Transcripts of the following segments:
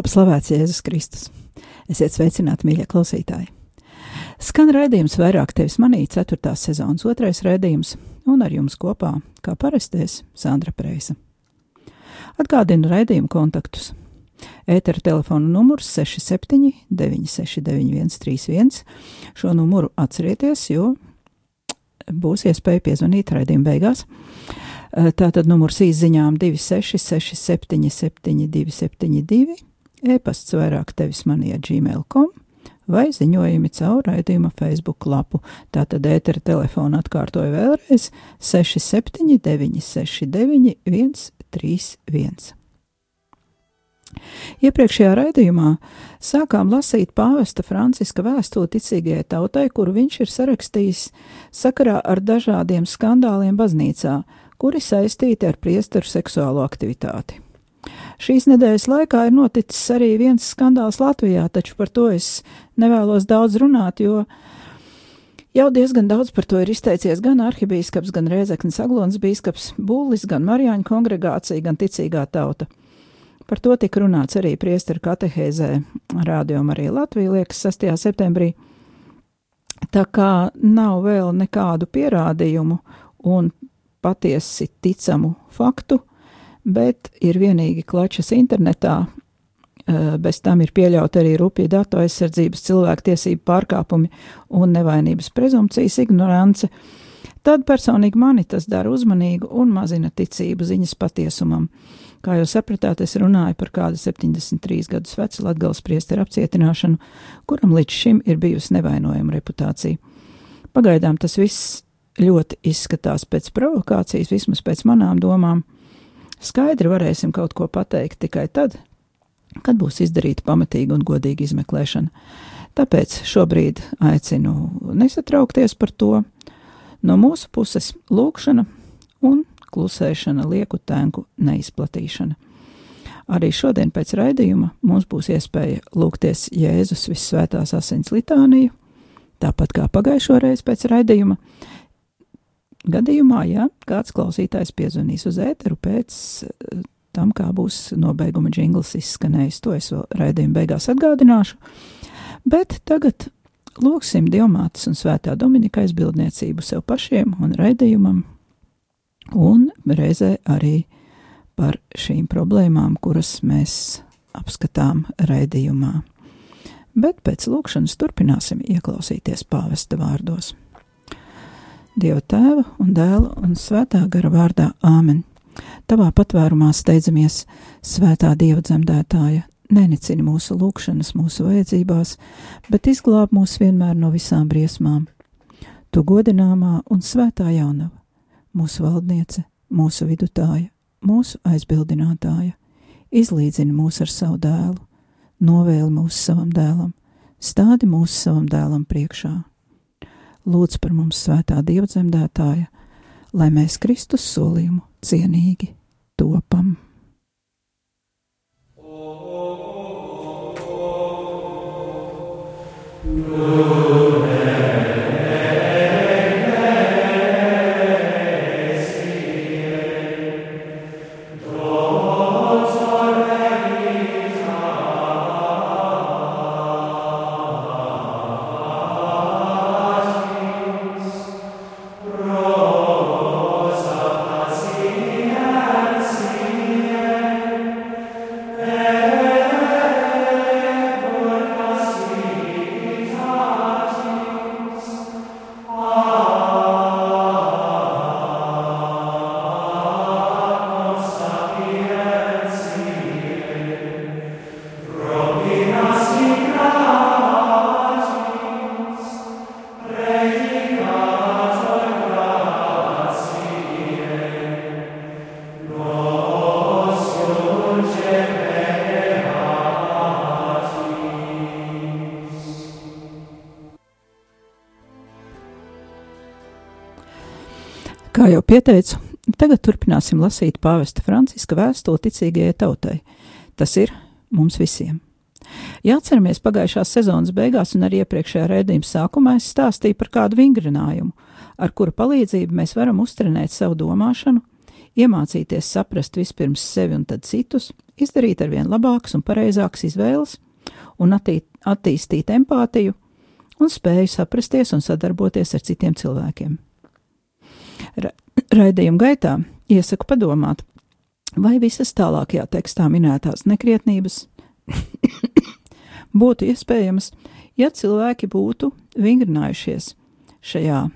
top slavēts Jēzus Kristus. Esiet sveicināti, mīļie klausītāji! Skan raidījums vairāk tevis manī, 4. sezonas otrais raidījums, un ar jums kopā, kā parasties, Sandra Preisa. Atgādinu raidījumu kontaktus. Ētera telefona numurs 67 969 131. Šo numuru atcerieties, jo būs iespēja piezvanīt raidījuma beigās. Tātad numurs izziņām 266 77 272, e-pasts vairāk tevis manī gmail.com vai ziņojumi caur raidījuma Facebook lapu. Tātad ētera telefonu atkārtoju vēlreiz 679 69 131. Iepriekšējā raidījumā sākām lasīt pāvesta Franciska vēstuli ticīgajai tautai, kuru viņš ir sarakstījis sakarā ar dažādiem skandāliem baznīcā, kuri saistīti ar priesteru seksuālo aktivitāti. Šīs nedēļas laikā ir noticis arī viens skandāls Latvijā, taču par to es nevēlos daudz runāt, jo jau diezgan daudz par to ir izteicies gan arhibīskaps, gan Rēzeknis Aglons bīskaps Būlis, gan Marijāņu kongregācija, gan ticīgā tauta. Par to tika runāts arī priesteru katehēzē rādījumā arī Latvija, liekas, 6. septembrī. Tā kā nav vēl nekādu pierādījumu un patiesi ticamu faktu, bet ir vienīgi klačas internetā, eh, bez tam ir pieļauta arī rupja datu aizsardzības cilvēktiesību pārkāpumi un nevainības prezumcijas ignorance, tad personīgi mani tas dara uzmanīgu un mazina ticību ziņas patiesumam. Kā jau sapratāt, es runāju par kādu 73 gadus vecu Latgales priesteru apcietināšanu, kuram līdz šim ir bijusi nevainojama reputācija. Pagaidām tas viss ļoti izskatās pēc provokācijas, vismaz pēc manām domām. Skaidri varēsim kaut ko pateikt tikai tad, kad būs izdarīta pamatīga un godīga izmeklēšana. Tāpēc šobrīd aicinu nesatraukties par to. No mūsu puses lūkšana un klusēšana, lieku tēnku neizplatīšana. Arī šodien pēc raidījuma mums būs iespēja lūgties Jēzus Visvētās asins litāniju, tāpat kā pagājušo reizi pēc raidījuma. Gadījumā, ja kāds klausītājs piezvanīs uz ēteru pēc eh, tam, kā būs nobeiguma jingls izskanējis, to es raidījuma beigās atgādināšu. Bet tagad lūgsim Dievmātes un Svētā Dominika aizbildniecību sev pašiem un raidījumam, un reizē arī par šīm problēmām, kuras mēs apskatām raidījumā. Bet pēc lūkšanas turpināsim ieklausīties pāvesta vārdos. Dieva tēva un dēla un svētā gara vārdā Āmen. Tavā patvērumā steidzamies, svētā dieva dzemdētāja, nenicini mūsu lūgšanas, mūsu vajadzībās, bet izglāb mūs vienmēr no visām briesmām. Tu godināmā un svētā jaunava, mūsu valdniece, mūsu vidutāja, mūsu aizbildinātāja, izlīdzini mūs ar savu dēlu, novēli mūs savam dēlam, stādi mūs savam dēlam priekšā. Lūdz par mums svētā dievdzemdētāja, lai mēs Kristus solījumu cienīgi topam. Amen. Kā jau pieteicu, tagad turpināsim lasīt pāvesta Franciska vēstuli ticīgajai tautai. Tas ir mums visiem. Ja atceramies pagājušās sezonas beigās un arī iepriekšējā raidījuma sākumā, es stāstīju par kādu vingrinājumu, ar kura palīdzību mēs varam uztrenēt savu domāšanu, iemācīties saprast vispirms sevi un tad citus, izdarīt arvien labākas un pareizākas izvēles un attī attīstīt empātiju un spēju saprasties un sadarboties ar citiem cilvēkiem. Ra raidījuma gaitā iesaku padomāt, vai visas tālākajā tekstā minētās nekrietnības būtu iespējamas, ja cilvēki būtu vingrinājušies šajā uh,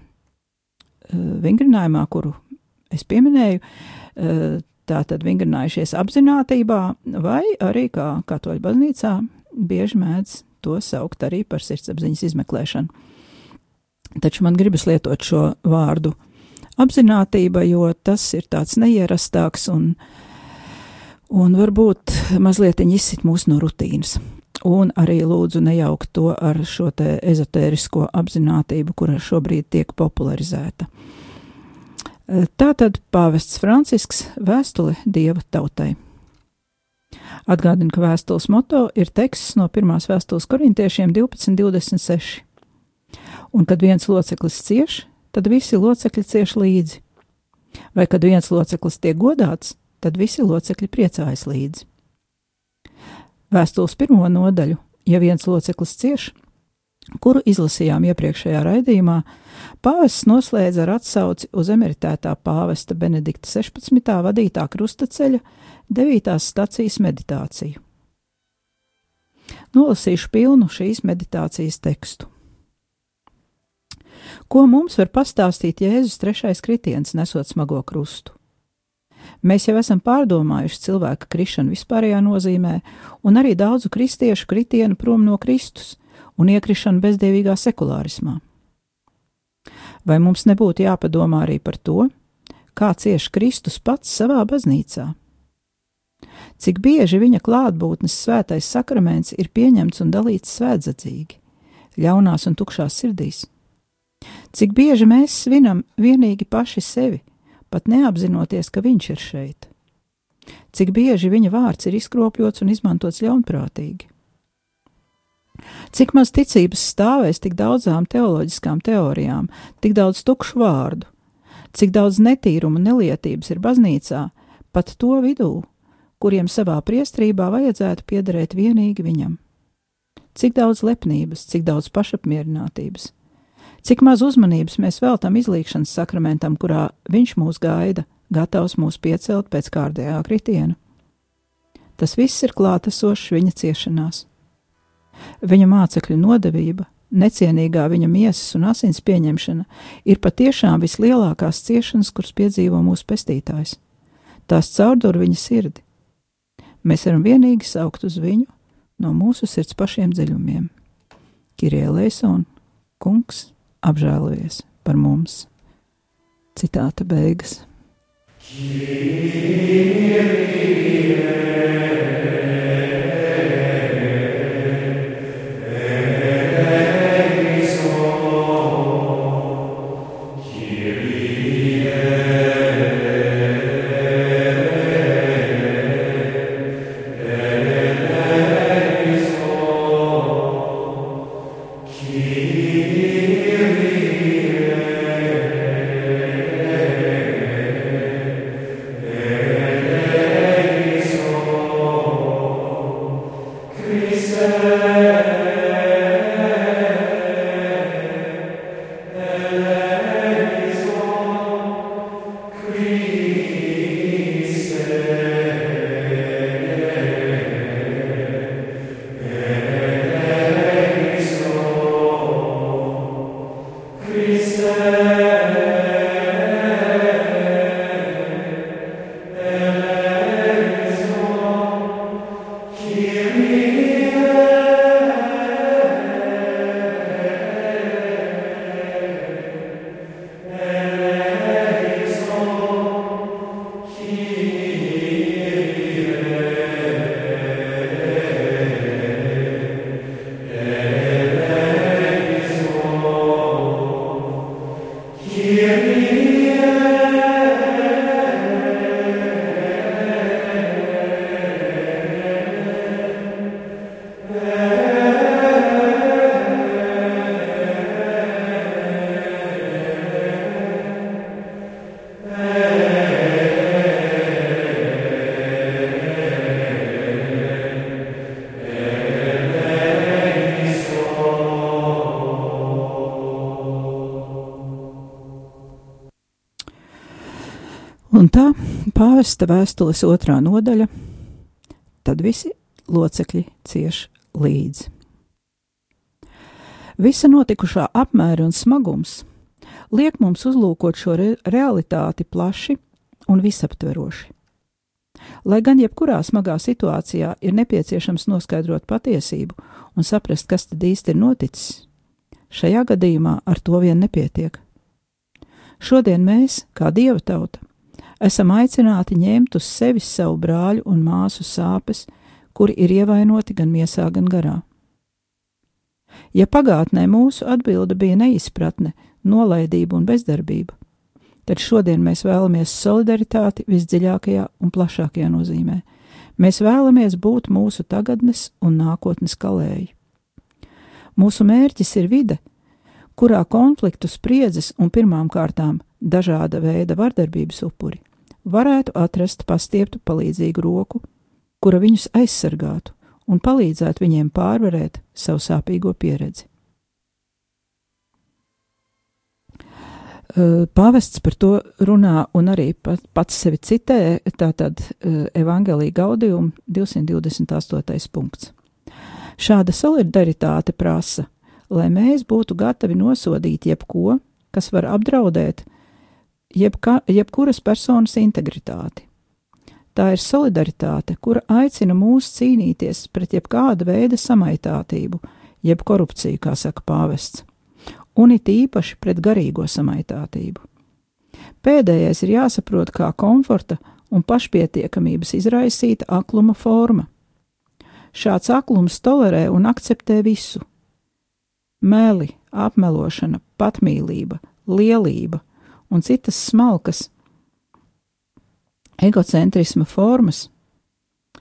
vingrinājumā, kuru es pieminēju, uh, tātad vingrinājušies apzinātībā, vai arī kā katoļu baznīcā bieži mēdz to saukt arī par sirdsapziņas izmeklēšanu. Taču man gribas lietot šo vārdu apzinātība, jo tas ir tāds neierastāks un, un varbūt mazliet izsit mūs no rutīnas. Un arī lūdzu nejaukt to ar šo te ezotērisko apzinātību, kura šobrīd tiek popularizēta. Tātad pāvests Francisks vēstuli Dieva tautai. Atgādinu, ka vēstules moto ir teksts no pirmās vēstules korintiešiem 12.26. Un kad viens loceklis cieš, tad visi locekļi cieš līdzi. Vai kad viens loceklis tiek godāts, tad visi locekļi priecājas līdzi. Vēstules pirmo nodaļu, ja viens loceklis cieš, kuru izlasījām iepriekšējā raidījumā, pāvests noslēdza ar atsauci uz emeritētā pāvesta Benedikta 16. vadītā krustaceļa 9. stacijas meditāciju. Nolasīšu pilnu šīs meditācijas tekstu. Ko mums var pastāstīt Jēzus trešais kritiens, nesot smago krustu? Mēs jau esam pārdomājuši cilvēka krišanu vispārējā nozīmē, un arī daudzu kristiešu kritienu prom no Kristus un iekrišanu bezdievīgā sekulārismā. Vai mums nebūtu jāpadomā arī par to, kā cieš Kristus pats savā baznīcā? Cik bieži viņa klātbūtnes svētais sakraments ir pieņemts un dalīts svētzadzīgi, ļaunās un tukšās sirdīs? Cik bieži mēs svinam vienīgi paši sevi, pat neapzinoties, ka viņš ir šeit. Cik bieži viņa vārds ir izkropļots un izmantots ļaunprātīgi. Cik maz ticības stāvēs tik daudzām teoloģiskām teorijām, tik daudz tukšu vārdu, cik daudz netīruma un nelietības ir baznīcā, pat to vidū, kuriem savā priestrībā vajadzētu piederēt vienīgi viņam. Cik daudz lepnības, cik daudz pašapmierinātības, Cik maz uzmanības mēs veltam izlīkšanas sakramentam, kurā viņš mūs gaida, gatavs mūs piecelt pēc kārtējā kritiena. Tas viss ir klātesošs viņa ciešanās. Viņa mācekļu nodevība, necienīgā viņa miesas un asins pieņemšana ir patiešām vislielākās ciešanas, kuras piedzīvo mūsu pestītājs. Tās caurdur viņa sirdi. Mēs varam vienīgi saukt uz viņu no mūsu sirds pašiem dziļumiem. Kirie Leisona, kungs, apžēlojies par mums. Citāta beigas. Kyrie. Un tā pāvesta vēstules otrā nodaļa, tad visi locekļi cieš līdzi. Visa notikušā apmēra un smagums liek mums uzlūkot šo re realitāti plaši un visaptveroši. Lai gan jebkurā smagā situācijā ir nepieciešams noskaidrot patiesību un saprast, kas tad īsti ir noticis, šajā gadījumā ar to vien nepietiek. Šodien mēs, kā dieva tauta, esam aicināti ņemt uz sevis savu brāļu un māsu sāpes, kuri ir ievainoti gan miesā, gan garā. Ja pagātnē mūsu atbilde bija neizpratne, nolaidība un bezdarbība, tad šodien mēs vēlamies solidaritāti visdziļākajā un plašākajā nozīmē. Mēs vēlamies būt mūsu tagadnes un nākotnes kalēji. Mūsu mērķis ir vide, kurā konfliktu spriedzes un pirmām kārtām dažāda veida vardarbības upuri varētu atrast pastieptu palīdzīgu roku, kura viņus aizsargātu un palīdzētu viņiem pārvarēt savu sāpīgo pieredzi. Pāvests par to runā un arī pats sevi citē, tātad Evangelija Gaudium 228. punkts. Šāda solidaritāte prasa, lai mēs būtu gatavi nosodīt jebko, kas var apdraudēt jebka, jebkuras personas integritāti. Tā ir solidaritāte, kura aicina mūs cīnīties pret jebkāda veida samaitātību, jeb korupciju, kā saka pāvests un it īpaši pret garīgo samaitātību. Pēdējais ir jāsaprot kā komforta un pašpietiekamības izraisīta akluma forma. Šāds aklums tolerē un akceptē visu - meli, apmelošana, patmīlība, lielība un citas smalkas egocentrisma formas,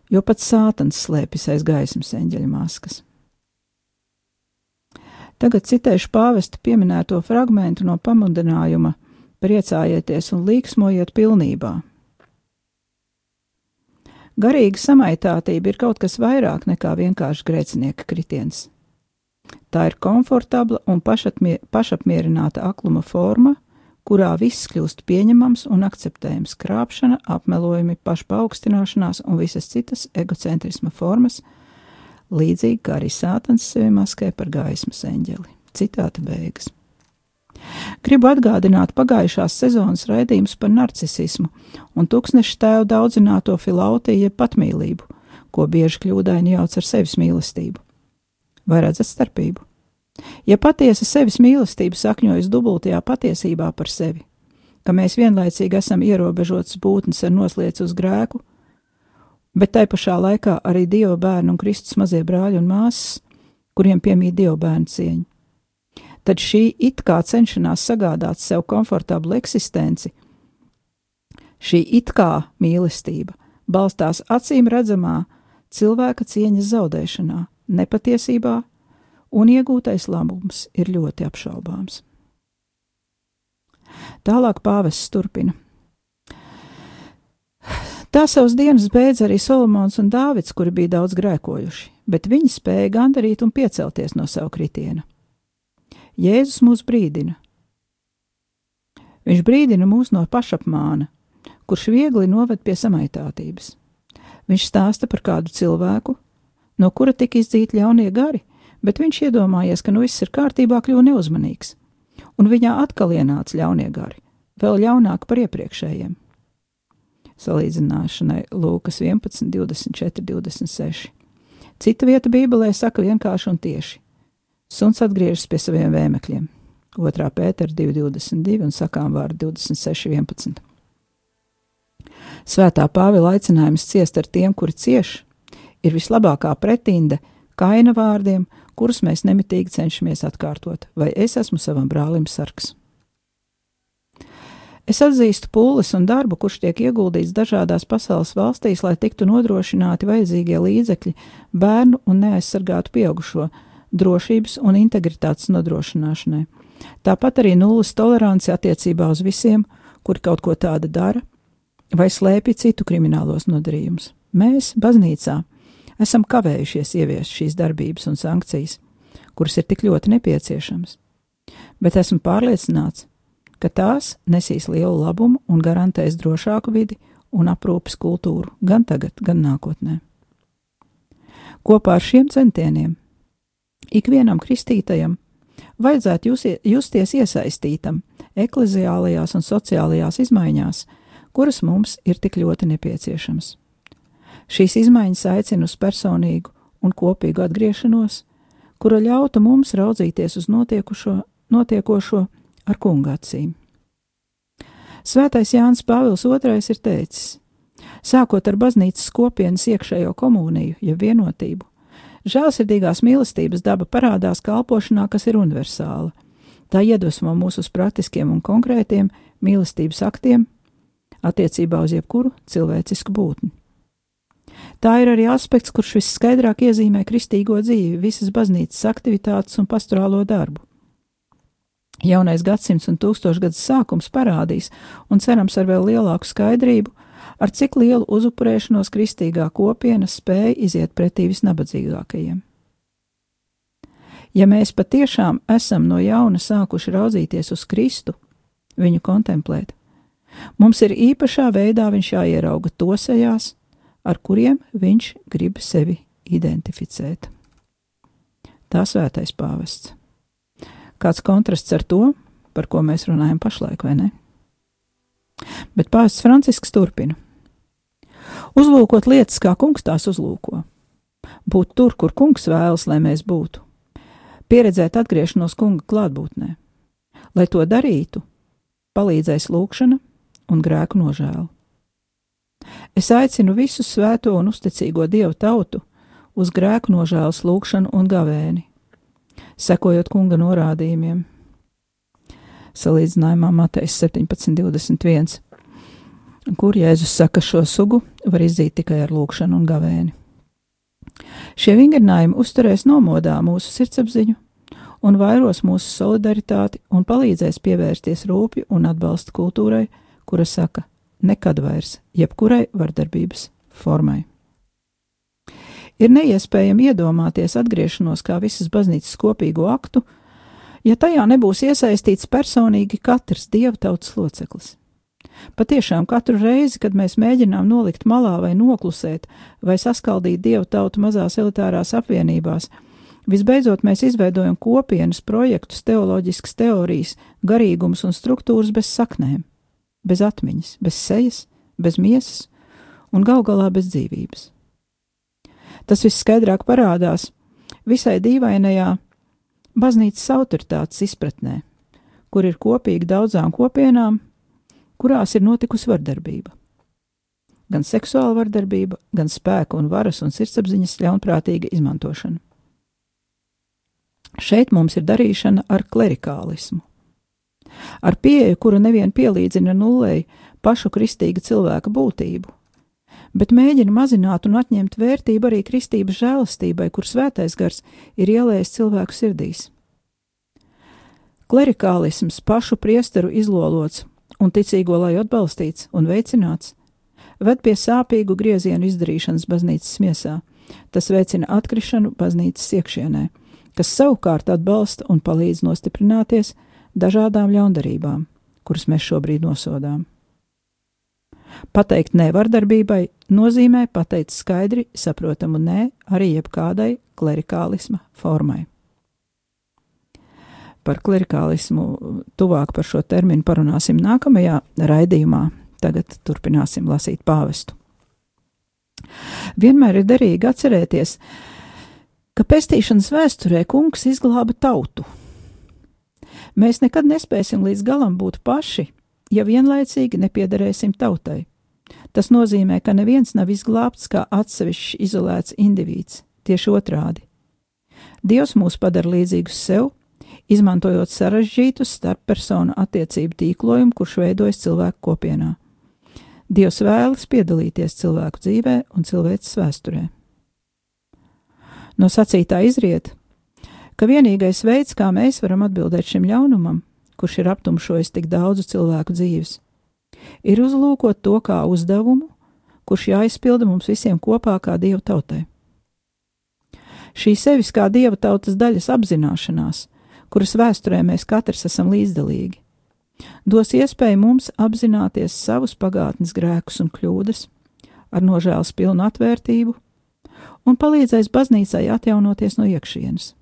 jo pats sātans slēpjas aiz gaismas eņģeļa maskas. Tagad citēšu pāvesta pieminēto fragmentu no pamudinājuma: priecājieties un līksmojiet pilnībā. Garīga samaitātība ir kaut kas vairāk nekā vienkārši grēcinieka kritiens. Tā ir komfortabla un pašatmier, pašapmierināta akluma forma, kurā viss kļūst pieņemams un akceptējams - krāpšana, apmelojumi, pašpaaugstināšanās un visas citas egocentrisma formas, līdzīgi kā arī sātans sevi maskē par gaismas eņģeli. Citāta beigas. Gribu atgādināt pagājušās sezonas raidījumus par narcisismu un tūkstneša tēvu daudzināto filautiju jeb patmīlību, ko bieži kļūdaini jauc ar sevis mīlestību. Vai redzat starpību? Ja patiesa sevis mīlestība sakņojas dubultajā patiesībā par sevi, ka mēs vienlaicīgi esam ierobežotas būtnes ar noslēdz uz grēku, bet tai pašā laikā arī Dieva bērni un Kristus mazie brāļi un māsas, kuriem piemīt Dieva bērnu cieņu. Tad šī it kā cenšanās sagādāt sev komfortablu eksistenci, šī it kā mīlestība balstās acīm redzamā cilvēka cieņas zaudēšanā, nepatiesībā, un iegūtais labums ir ļoti apšaubāms. Tālāk pāvests turpina. Tā savas dienas beidz arī Solomons un Dāvids, kuri bija daudz grēkojuši, bet viņi spēja gandarīt un piecelties no savu kritiena. Jēzus mūs brīdina. Viņš brīdina mūs no pašapmāna, kurš viegli noved pie samaitātības. Viņš stāsta par kādu cilvēku, no kura tika izdzīti ļaunie gari, bet viņš iedomājies, ka nu viss ir kārtībā, kļuva neuzmanīgs, un viņā atkal ienāca ļaunie gari, vēl ļaunāk par iepriekšējiem salīdzināšanai Lūkas 11, 24, 26. Cita vieta Bībelē saka vienkārši un tieši: Suns atgriežas pie saviem vēmekļiem. 2. pētera 2,22 un sakām vārdu 26, 11. Svētā Pāvila aicinājums ciest ar tiem, kuri cieš, ir vislabākā pretinde kaina vārdiem, kurus mēs nemitīgi cenšamies atkārtot, vai es esmu savam brālim sargs. Es atzīstu pūles un darbu, kurš tiek ieguldīts dažādās pasaules valstīs, lai tiktu nodrošināti vajadzīgie līdzekļi bērnu un neaizsargātu pieaugušo drošības un integritātes nodrošināšanai. Tāpat arī nulles tolerance attiecībā uz visiem, kuri kaut ko tādu dara vai slēpj citu kriminālos nodarījumus. Mēs, baznīcā, esam kavējušies ieviest šīs darbības un sankcijas, kuras ir tik ļoti nepieciešamas. Bet esmu pārliecināts, ka tās nesīs lielu labumu un garantēs drošāku vidi un aprūpes kultūru gan tagad, gan nākotnē. Kopā ar šiem centieniem ikvienam kristītajam vajadzētu jūs, justies iesaistītam ekleziālajās un sociālajās izmaiņās, kuras mums ir tik ļoti nepieciešamas. Šīs izmaiņas aicina uz personīgu un kopīgu atgriešanos, kura ļautu mums raudzīties uz notiekošo ar kunga acīm. Svētais Jānis Pāvils II ir teicis: Sākot ar baznīcas kopienas iekšējo komuniju, jeb ja vienotību, žēlsirdīgās mīlestības daba parādās kalpošanā, kas ir universāla. Tā iedvesmo mūs uz praktiskiem un konkrētiem mīlestības aktiem attiecībā uz jebkuru cilvēcisku būtni. Tā ir arī aspekts, kurš visskaidrāk iezīmē kristīgo dzīvi, visas baznīcas aktivitātes un pastorālo darbu. Jaunais gadsimts un tūkstošgads sākums parādīs, un cerams ar vēl lielāku skaidrību, ar cik lielu uzupurēšanos kristīgā kopiena spēja iziet pretī visnabadzīgākajiem. Ja mēs patiešām esam no jauna sākuši raudzīties uz Kristu, viņu kontemplēt, mums ir īpašā veidā viņš jāierauga to sejās, ar kuriem viņš grib sevi identificēt. Tā svētais pāvests. Kāds kontrasts ar to, par ko mēs runājam pašlaik, vai ne? Bet pāvests Francisks turpina. Uzlūkot lietas, kā kungs tās uzlūko. Būt tur, kur kungs vēlas, lai mēs būtu. Pieredzēt atgriešanos kunga klātbūtnē. Lai to darītu, palīdzēs lūkšana un grēku nožēla. Es aicinu visu svēto un uzticīgo dievu tautu uz grēku nožēlas lūkšanu un gavēni, sekojot kunga norādījumiem. Salīdzinājumā Matejas 17.21 kur Jēzus saka, šo sugu var izzīt tikai ar lūkšanu un gavēni. Šie vingrinājumi uzturēs nomodā mūsu sirdsapziņu un vairos mūsu solidaritāti un palīdzēs pievērsties rūpju un atbalsta kultūrai, kura saka nekad vairs jebkurai vardarbības formai. Ir neiespējami iedomāties atgriešanos kā visas baznīcas kopīgo aktu, ja tajā nebūs iesaistīts personīgi katrs dievtautas loceklis. Patiešām katru reizi, kad mēs mēģinām nolikt malā vai noklusēt, vai saskaldīt dievu tautu mazās elitārās apvienībās, visbeidzot mēs izveidojam kopienas projektus, teoloģiskas teorijas, garīgums un struktūras bez saknēm, bez atmiņas, bez sejas, bez miesas un gal galā bez dzīvības. Tas viss skaidrāk parādās visai dīvainajā baznīcas autoritātes izpratnē, kur ir kopīgi daudzām kopienām kurās ir notikusi vardarbība. Gan seksuāla vardarbība, gan spēka un varas un sirdsapziņas ļaunprātīga izmantošana. Šeit mums ir darīšana ar klerikālismu, ar pieeju, kura nevien pielīdzina nullei pašu kristīga cilvēka būtību, bet mēģina mazināt un atņemt vērtību arī kristības žēlastībai, kur svētais gars ir ielējis cilvēku sirdīs. Klerikālisms pašu priesteru izlolots un ticīgo lai atbalstīts un veicināts, ved pie sāpīgu griezienu izdarīšanas baznīcas miesā. Tas veicina atkrišanu baznīcas iekšienē, kas savukārt atbalsta un palīdz nostiprināties dažādām ļaundarībām, kuras mēs šobrīd nosodām. Pateikt nevardarbībai nozīmē pateikt skaidri saprotamu nē arī jebkādai klerikālisma formai par klerikālismu tuvāk par šo terminu parunāsim nākamajā raidījumā. Tagad turpināsim lasīt pāvestu. Vienmēr ir derīgi atcerēties, ka pestīšanas vēsturē kungs izglāba tautu. Mēs nekad nespēsim līdz galam būt paši, ja vienlaicīgi nepiedarēsim tautai. Tas nozīmē, ka neviens nav izglābts kā atsevišķs izolēts indivīds, tieši otrādi. Dievs mūs padara līdzīgus sev, izmantojot sarežģītu starppersonu attiecību tīklojumu, kurš veidojas cilvēku kopienā. Dievs vēlas piedalīties cilvēku dzīvē un cilvēces vēsturē. No sacītā izriet, ka vienīgais veids, kā mēs varam atbildēt šim ļaunumam, kurš ir aptumšojis tik daudzu cilvēku dzīves, ir uzlūkot to kā uzdevumu, kurš jāizpilda mums visiem kopā kā Dieva tautai. Šī sevis kā Dieva tautas daļas apzināšanās kuras vēsturē mēs katrs esam līdzdalīgi. dos iespēju mums apzināties savus pagātnes grēkus un kļūdas, ar nožēlas pilnu atvērtību, un palīdzēs baznīcai atjaunoties no iekšienes.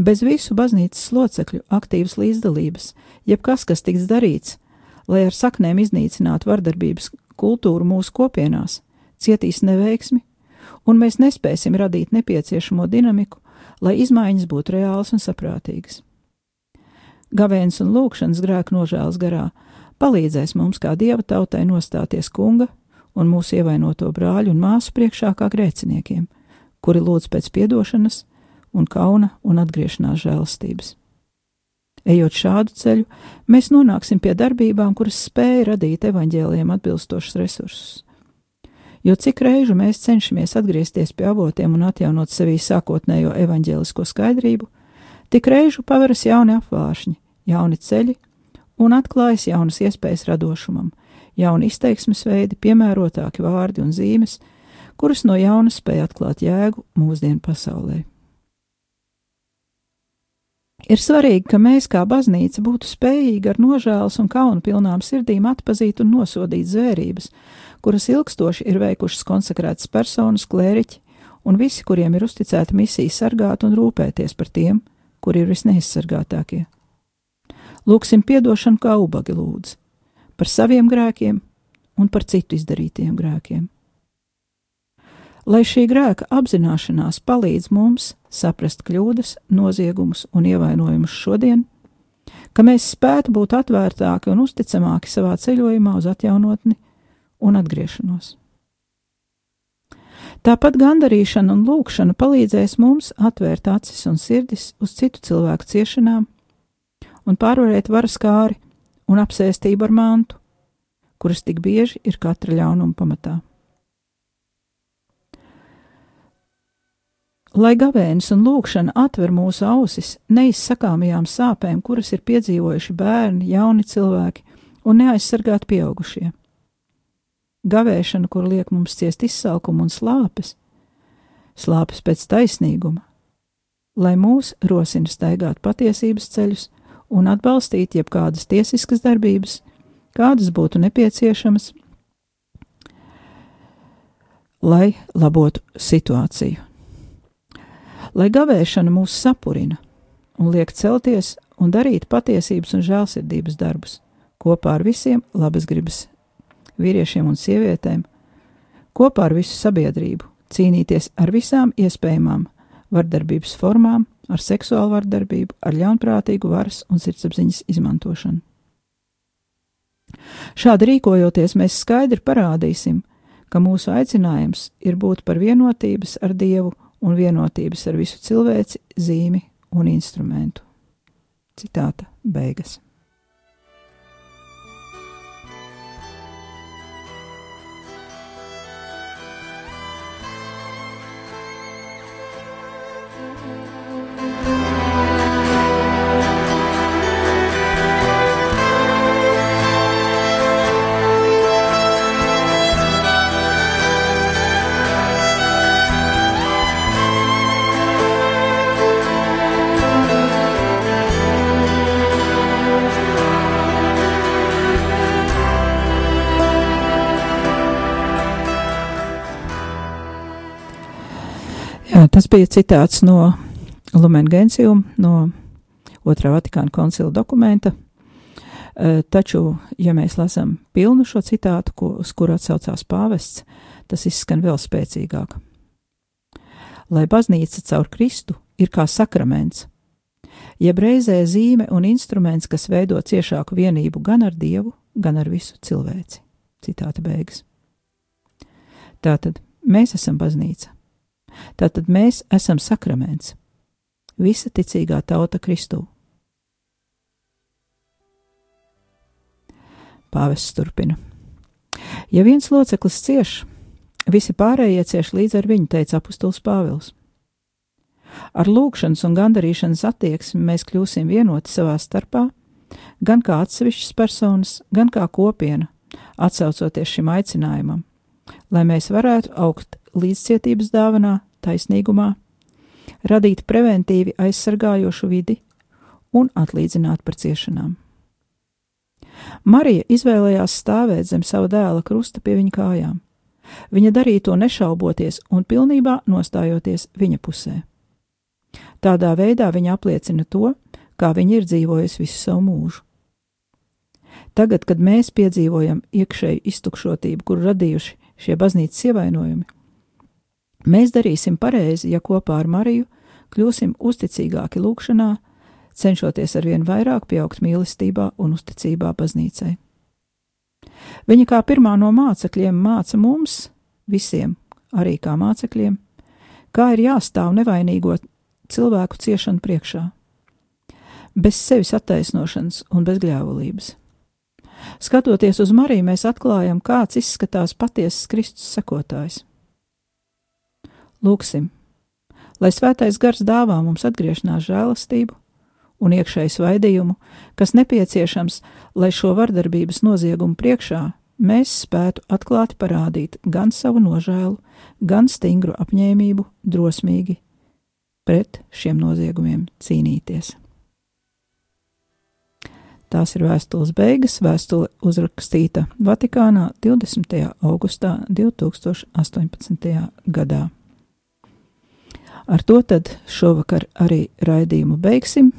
Bez visu baznīcas locekļu aktīvas līdzdalības, jebkas, kas tiks darīts, lai ar saknēm iznīcinātu vardarbības kultūru mūsu kopienās, cietīs neveiksmi, un mēs nespēsim radīt nepieciešamo dinamiku, lai izmaiņas būtu reālas un saprātīgas. Gavēns un lūkšanas grēku nožēlas garā palīdzēs mums kā dieva tautai nostāties kunga un mūsu ievainoto brāļu un māsu priekšā kā grēciniekiem, kuri lūdz pēc piedošanas un kauna un atgriešanās žēlastības. Ejot šādu ceļu, mēs nonāksim pie darbībām, kuras spēja radīt evaņģēliem atbilstošus resursus. Jo cik reižu mēs cenšamies atgriezties pie avotiem un atjaunot sevī sākotnējo evaņģēlisko skaidrību, tik reižu paveras jauni apvāršņi, jauni ceļi un atklājas jaunas iespējas radošumam, jauni izteiksmes veidi, piemērotāki vārdi un zīmes, kuras no jauna spēja atklāt jēgu mūsdienu pasaulē. Ir svarīgi, ka mēs kā baznīca būtu spējīgi ar nožēlas un kaunu pilnām sirdīm atpazīt un nosodīt zvērības, kuras ilgstoši ir veikušas konsekrētas personas, klēriķi un visi, kuriem ir uzticēta misija sargāt un rūpēties par tiem, kuri ir visneizsargātākie. Lūksim piedošanu kā ubagi lūdzu, par saviem grēkiem un par citu izdarītiem grēkiem. Lai šī grēka apzināšanās palīdz mums saprast kļūdas, noziegumus un ievainojumus šodien, ka mēs spētu būt atvērtāki un uzticamāki savā ceļojumā uz atjaunotni un atgriešanos. Tāpat gandarīšana un lūkšana palīdzēs mums atvērt acis un sirdis uz citu cilvēku ciešanām un pārvarēt varas kāri un apsēstību ar mantu, kuras tik bieži ir katra ļaunuma pamatā. Lai gavēnis un lūkšana atver mūsu ausis neizsakāmajām sāpēm, kuras ir piedzīvojuši bērni, jauni cilvēki un neaizsargāti pieaugušie gavēšana, kur liek mums ciest izsalkumu un slāpes, slāpes pēc taisnīguma, lai mūs rosina staigāt patiesības ceļus un atbalstīt jebkādas tiesiskas darbības, kādas būtu nepieciešamas, lai labotu situāciju. Lai gavēšana mūs sapurina un liek celties un darīt patiesības un žēlsirdības darbus kopā ar visiem labas gribas vīriešiem un sievietēm, kopā ar visu sabiedrību, cīnīties ar visām iespējamām vardarbības formām, ar seksuālu vardarbību, ar ļaunprātīgu varas un sirdsapziņas izmantošanu. Šādi rīkojoties, mēs skaidri parādīsim, ka mūsu aicinājums ir būt par vienotības ar Dievu un vienotības ar visu cilvēci zīmi un instrumentu. Citāta beigas. Tas bija citāts no Lumen Gentium, no Otrā Vatikāna koncila dokumenta. E, taču, ja mēs lasām pilnu šo citātu, ko, uz kuru atsaucās pāvests, tas izskan vēl spēcīgāk. Lai baznīca caur Kristu ir kā sakraments, jeb reizē zīme un instruments, kas veido ciešāku vienību gan ar Dievu, gan ar visu cilvēci. Citāta beigas. Tātad mēs esam baznīca Tātad mēs esam sakraments, visa ticīgā tauta Kristū. Pāvests turpina. Ja viens loceklis cieš, visi pārējie cieš līdz ar viņu, teica apustulis Pāvils. Ar lūgšanas un gandarīšanas attieksmi mēs kļūsim vienoti savā starpā, gan kā atsevišķas personas, gan kā kopiena, atsaucoties šim aicinājumam, lai mēs varētu augt līdzcietības dāvanā, taisnīgumā, radīt preventīvi aizsargājošu vidi un atlīdzināt par ciešanām. Marija izvēlējās stāvēt zem sava dēla krusta pie viņa kājām. Viņa darīja to nešauboties un pilnībā nostājoties viņa pusē. Tādā veidā viņa apliecina to, kā viņa ir dzīvojusi visu savu mūžu. Tagad, kad mēs piedzīvojam iekšēju iztukšotību, kur radījuši šie baznīcas ievainojumi, mēs darīsim pareizi, ja kopā ar Mariju kļūsim uzticīgāki lūgšanā, cenšoties arvien vairāk pieaugt mīlestībā un uzticībā baznīcai. Viņa kā pirmā no mācekļiem māca mums, visiem, arī kā mācekļiem, kā ir jāstāv nevainīgo cilvēku ciešanu priekšā, bez sevis attaisnošanas un bez gļēvulības. Skatoties uz Mariju, mēs atklājam, kāds izskatās patiesas Kristus sekotājs. Lūksim, lai svētais gars dāvā mums atgriešanās žēlastību un iekšēju svaidījumu, kas nepieciešams, lai šo vardarbības noziegumu priekšā mēs spētu atklāti parādīt gan savu nožēlu, gan stingru apņēmību drosmīgi pret šiem noziegumiem cīnīties. Tās ir vēstules beigas, vēstule uzrakstīta Vatikānā 20. augustā 2018. gadā. Ar to tad šovakar arī raidījumu beigsim.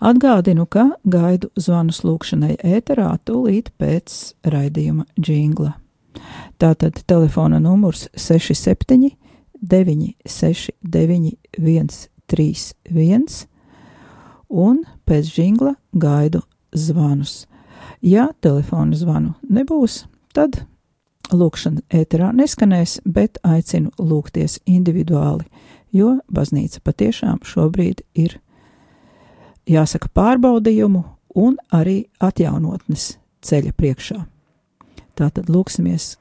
Atgādinu, ka gaidu zvanus lūkšanai ēterā tūlīt pēc raidījuma jingla. Tātad telefona numurs 67 969 131 un pēc jingla gaidu zvanus. Ja telefona zvanu nebūs, tad lūkšana ēterā neskanēs, bet aicinu lūgties individuāli, jo baznīca patiešām šobrīd ir, jāsaka, pārbaudījumu un arī atjaunotnes ceļa priekšā. Tātad lūksimies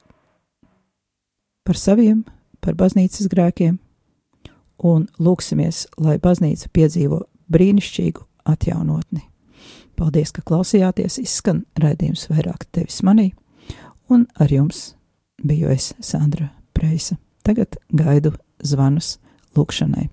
par saviem, par baznīcas grēkiem, un lūksimies, lai baznīca piedzīvo brīnišķīgu atjaunotni. Paldies, ka klausījāties, izskan raidījums vairāk tevis manī, un ar jums biju es Sandra Preisa. Tagad gaidu zvanus lūkšanai.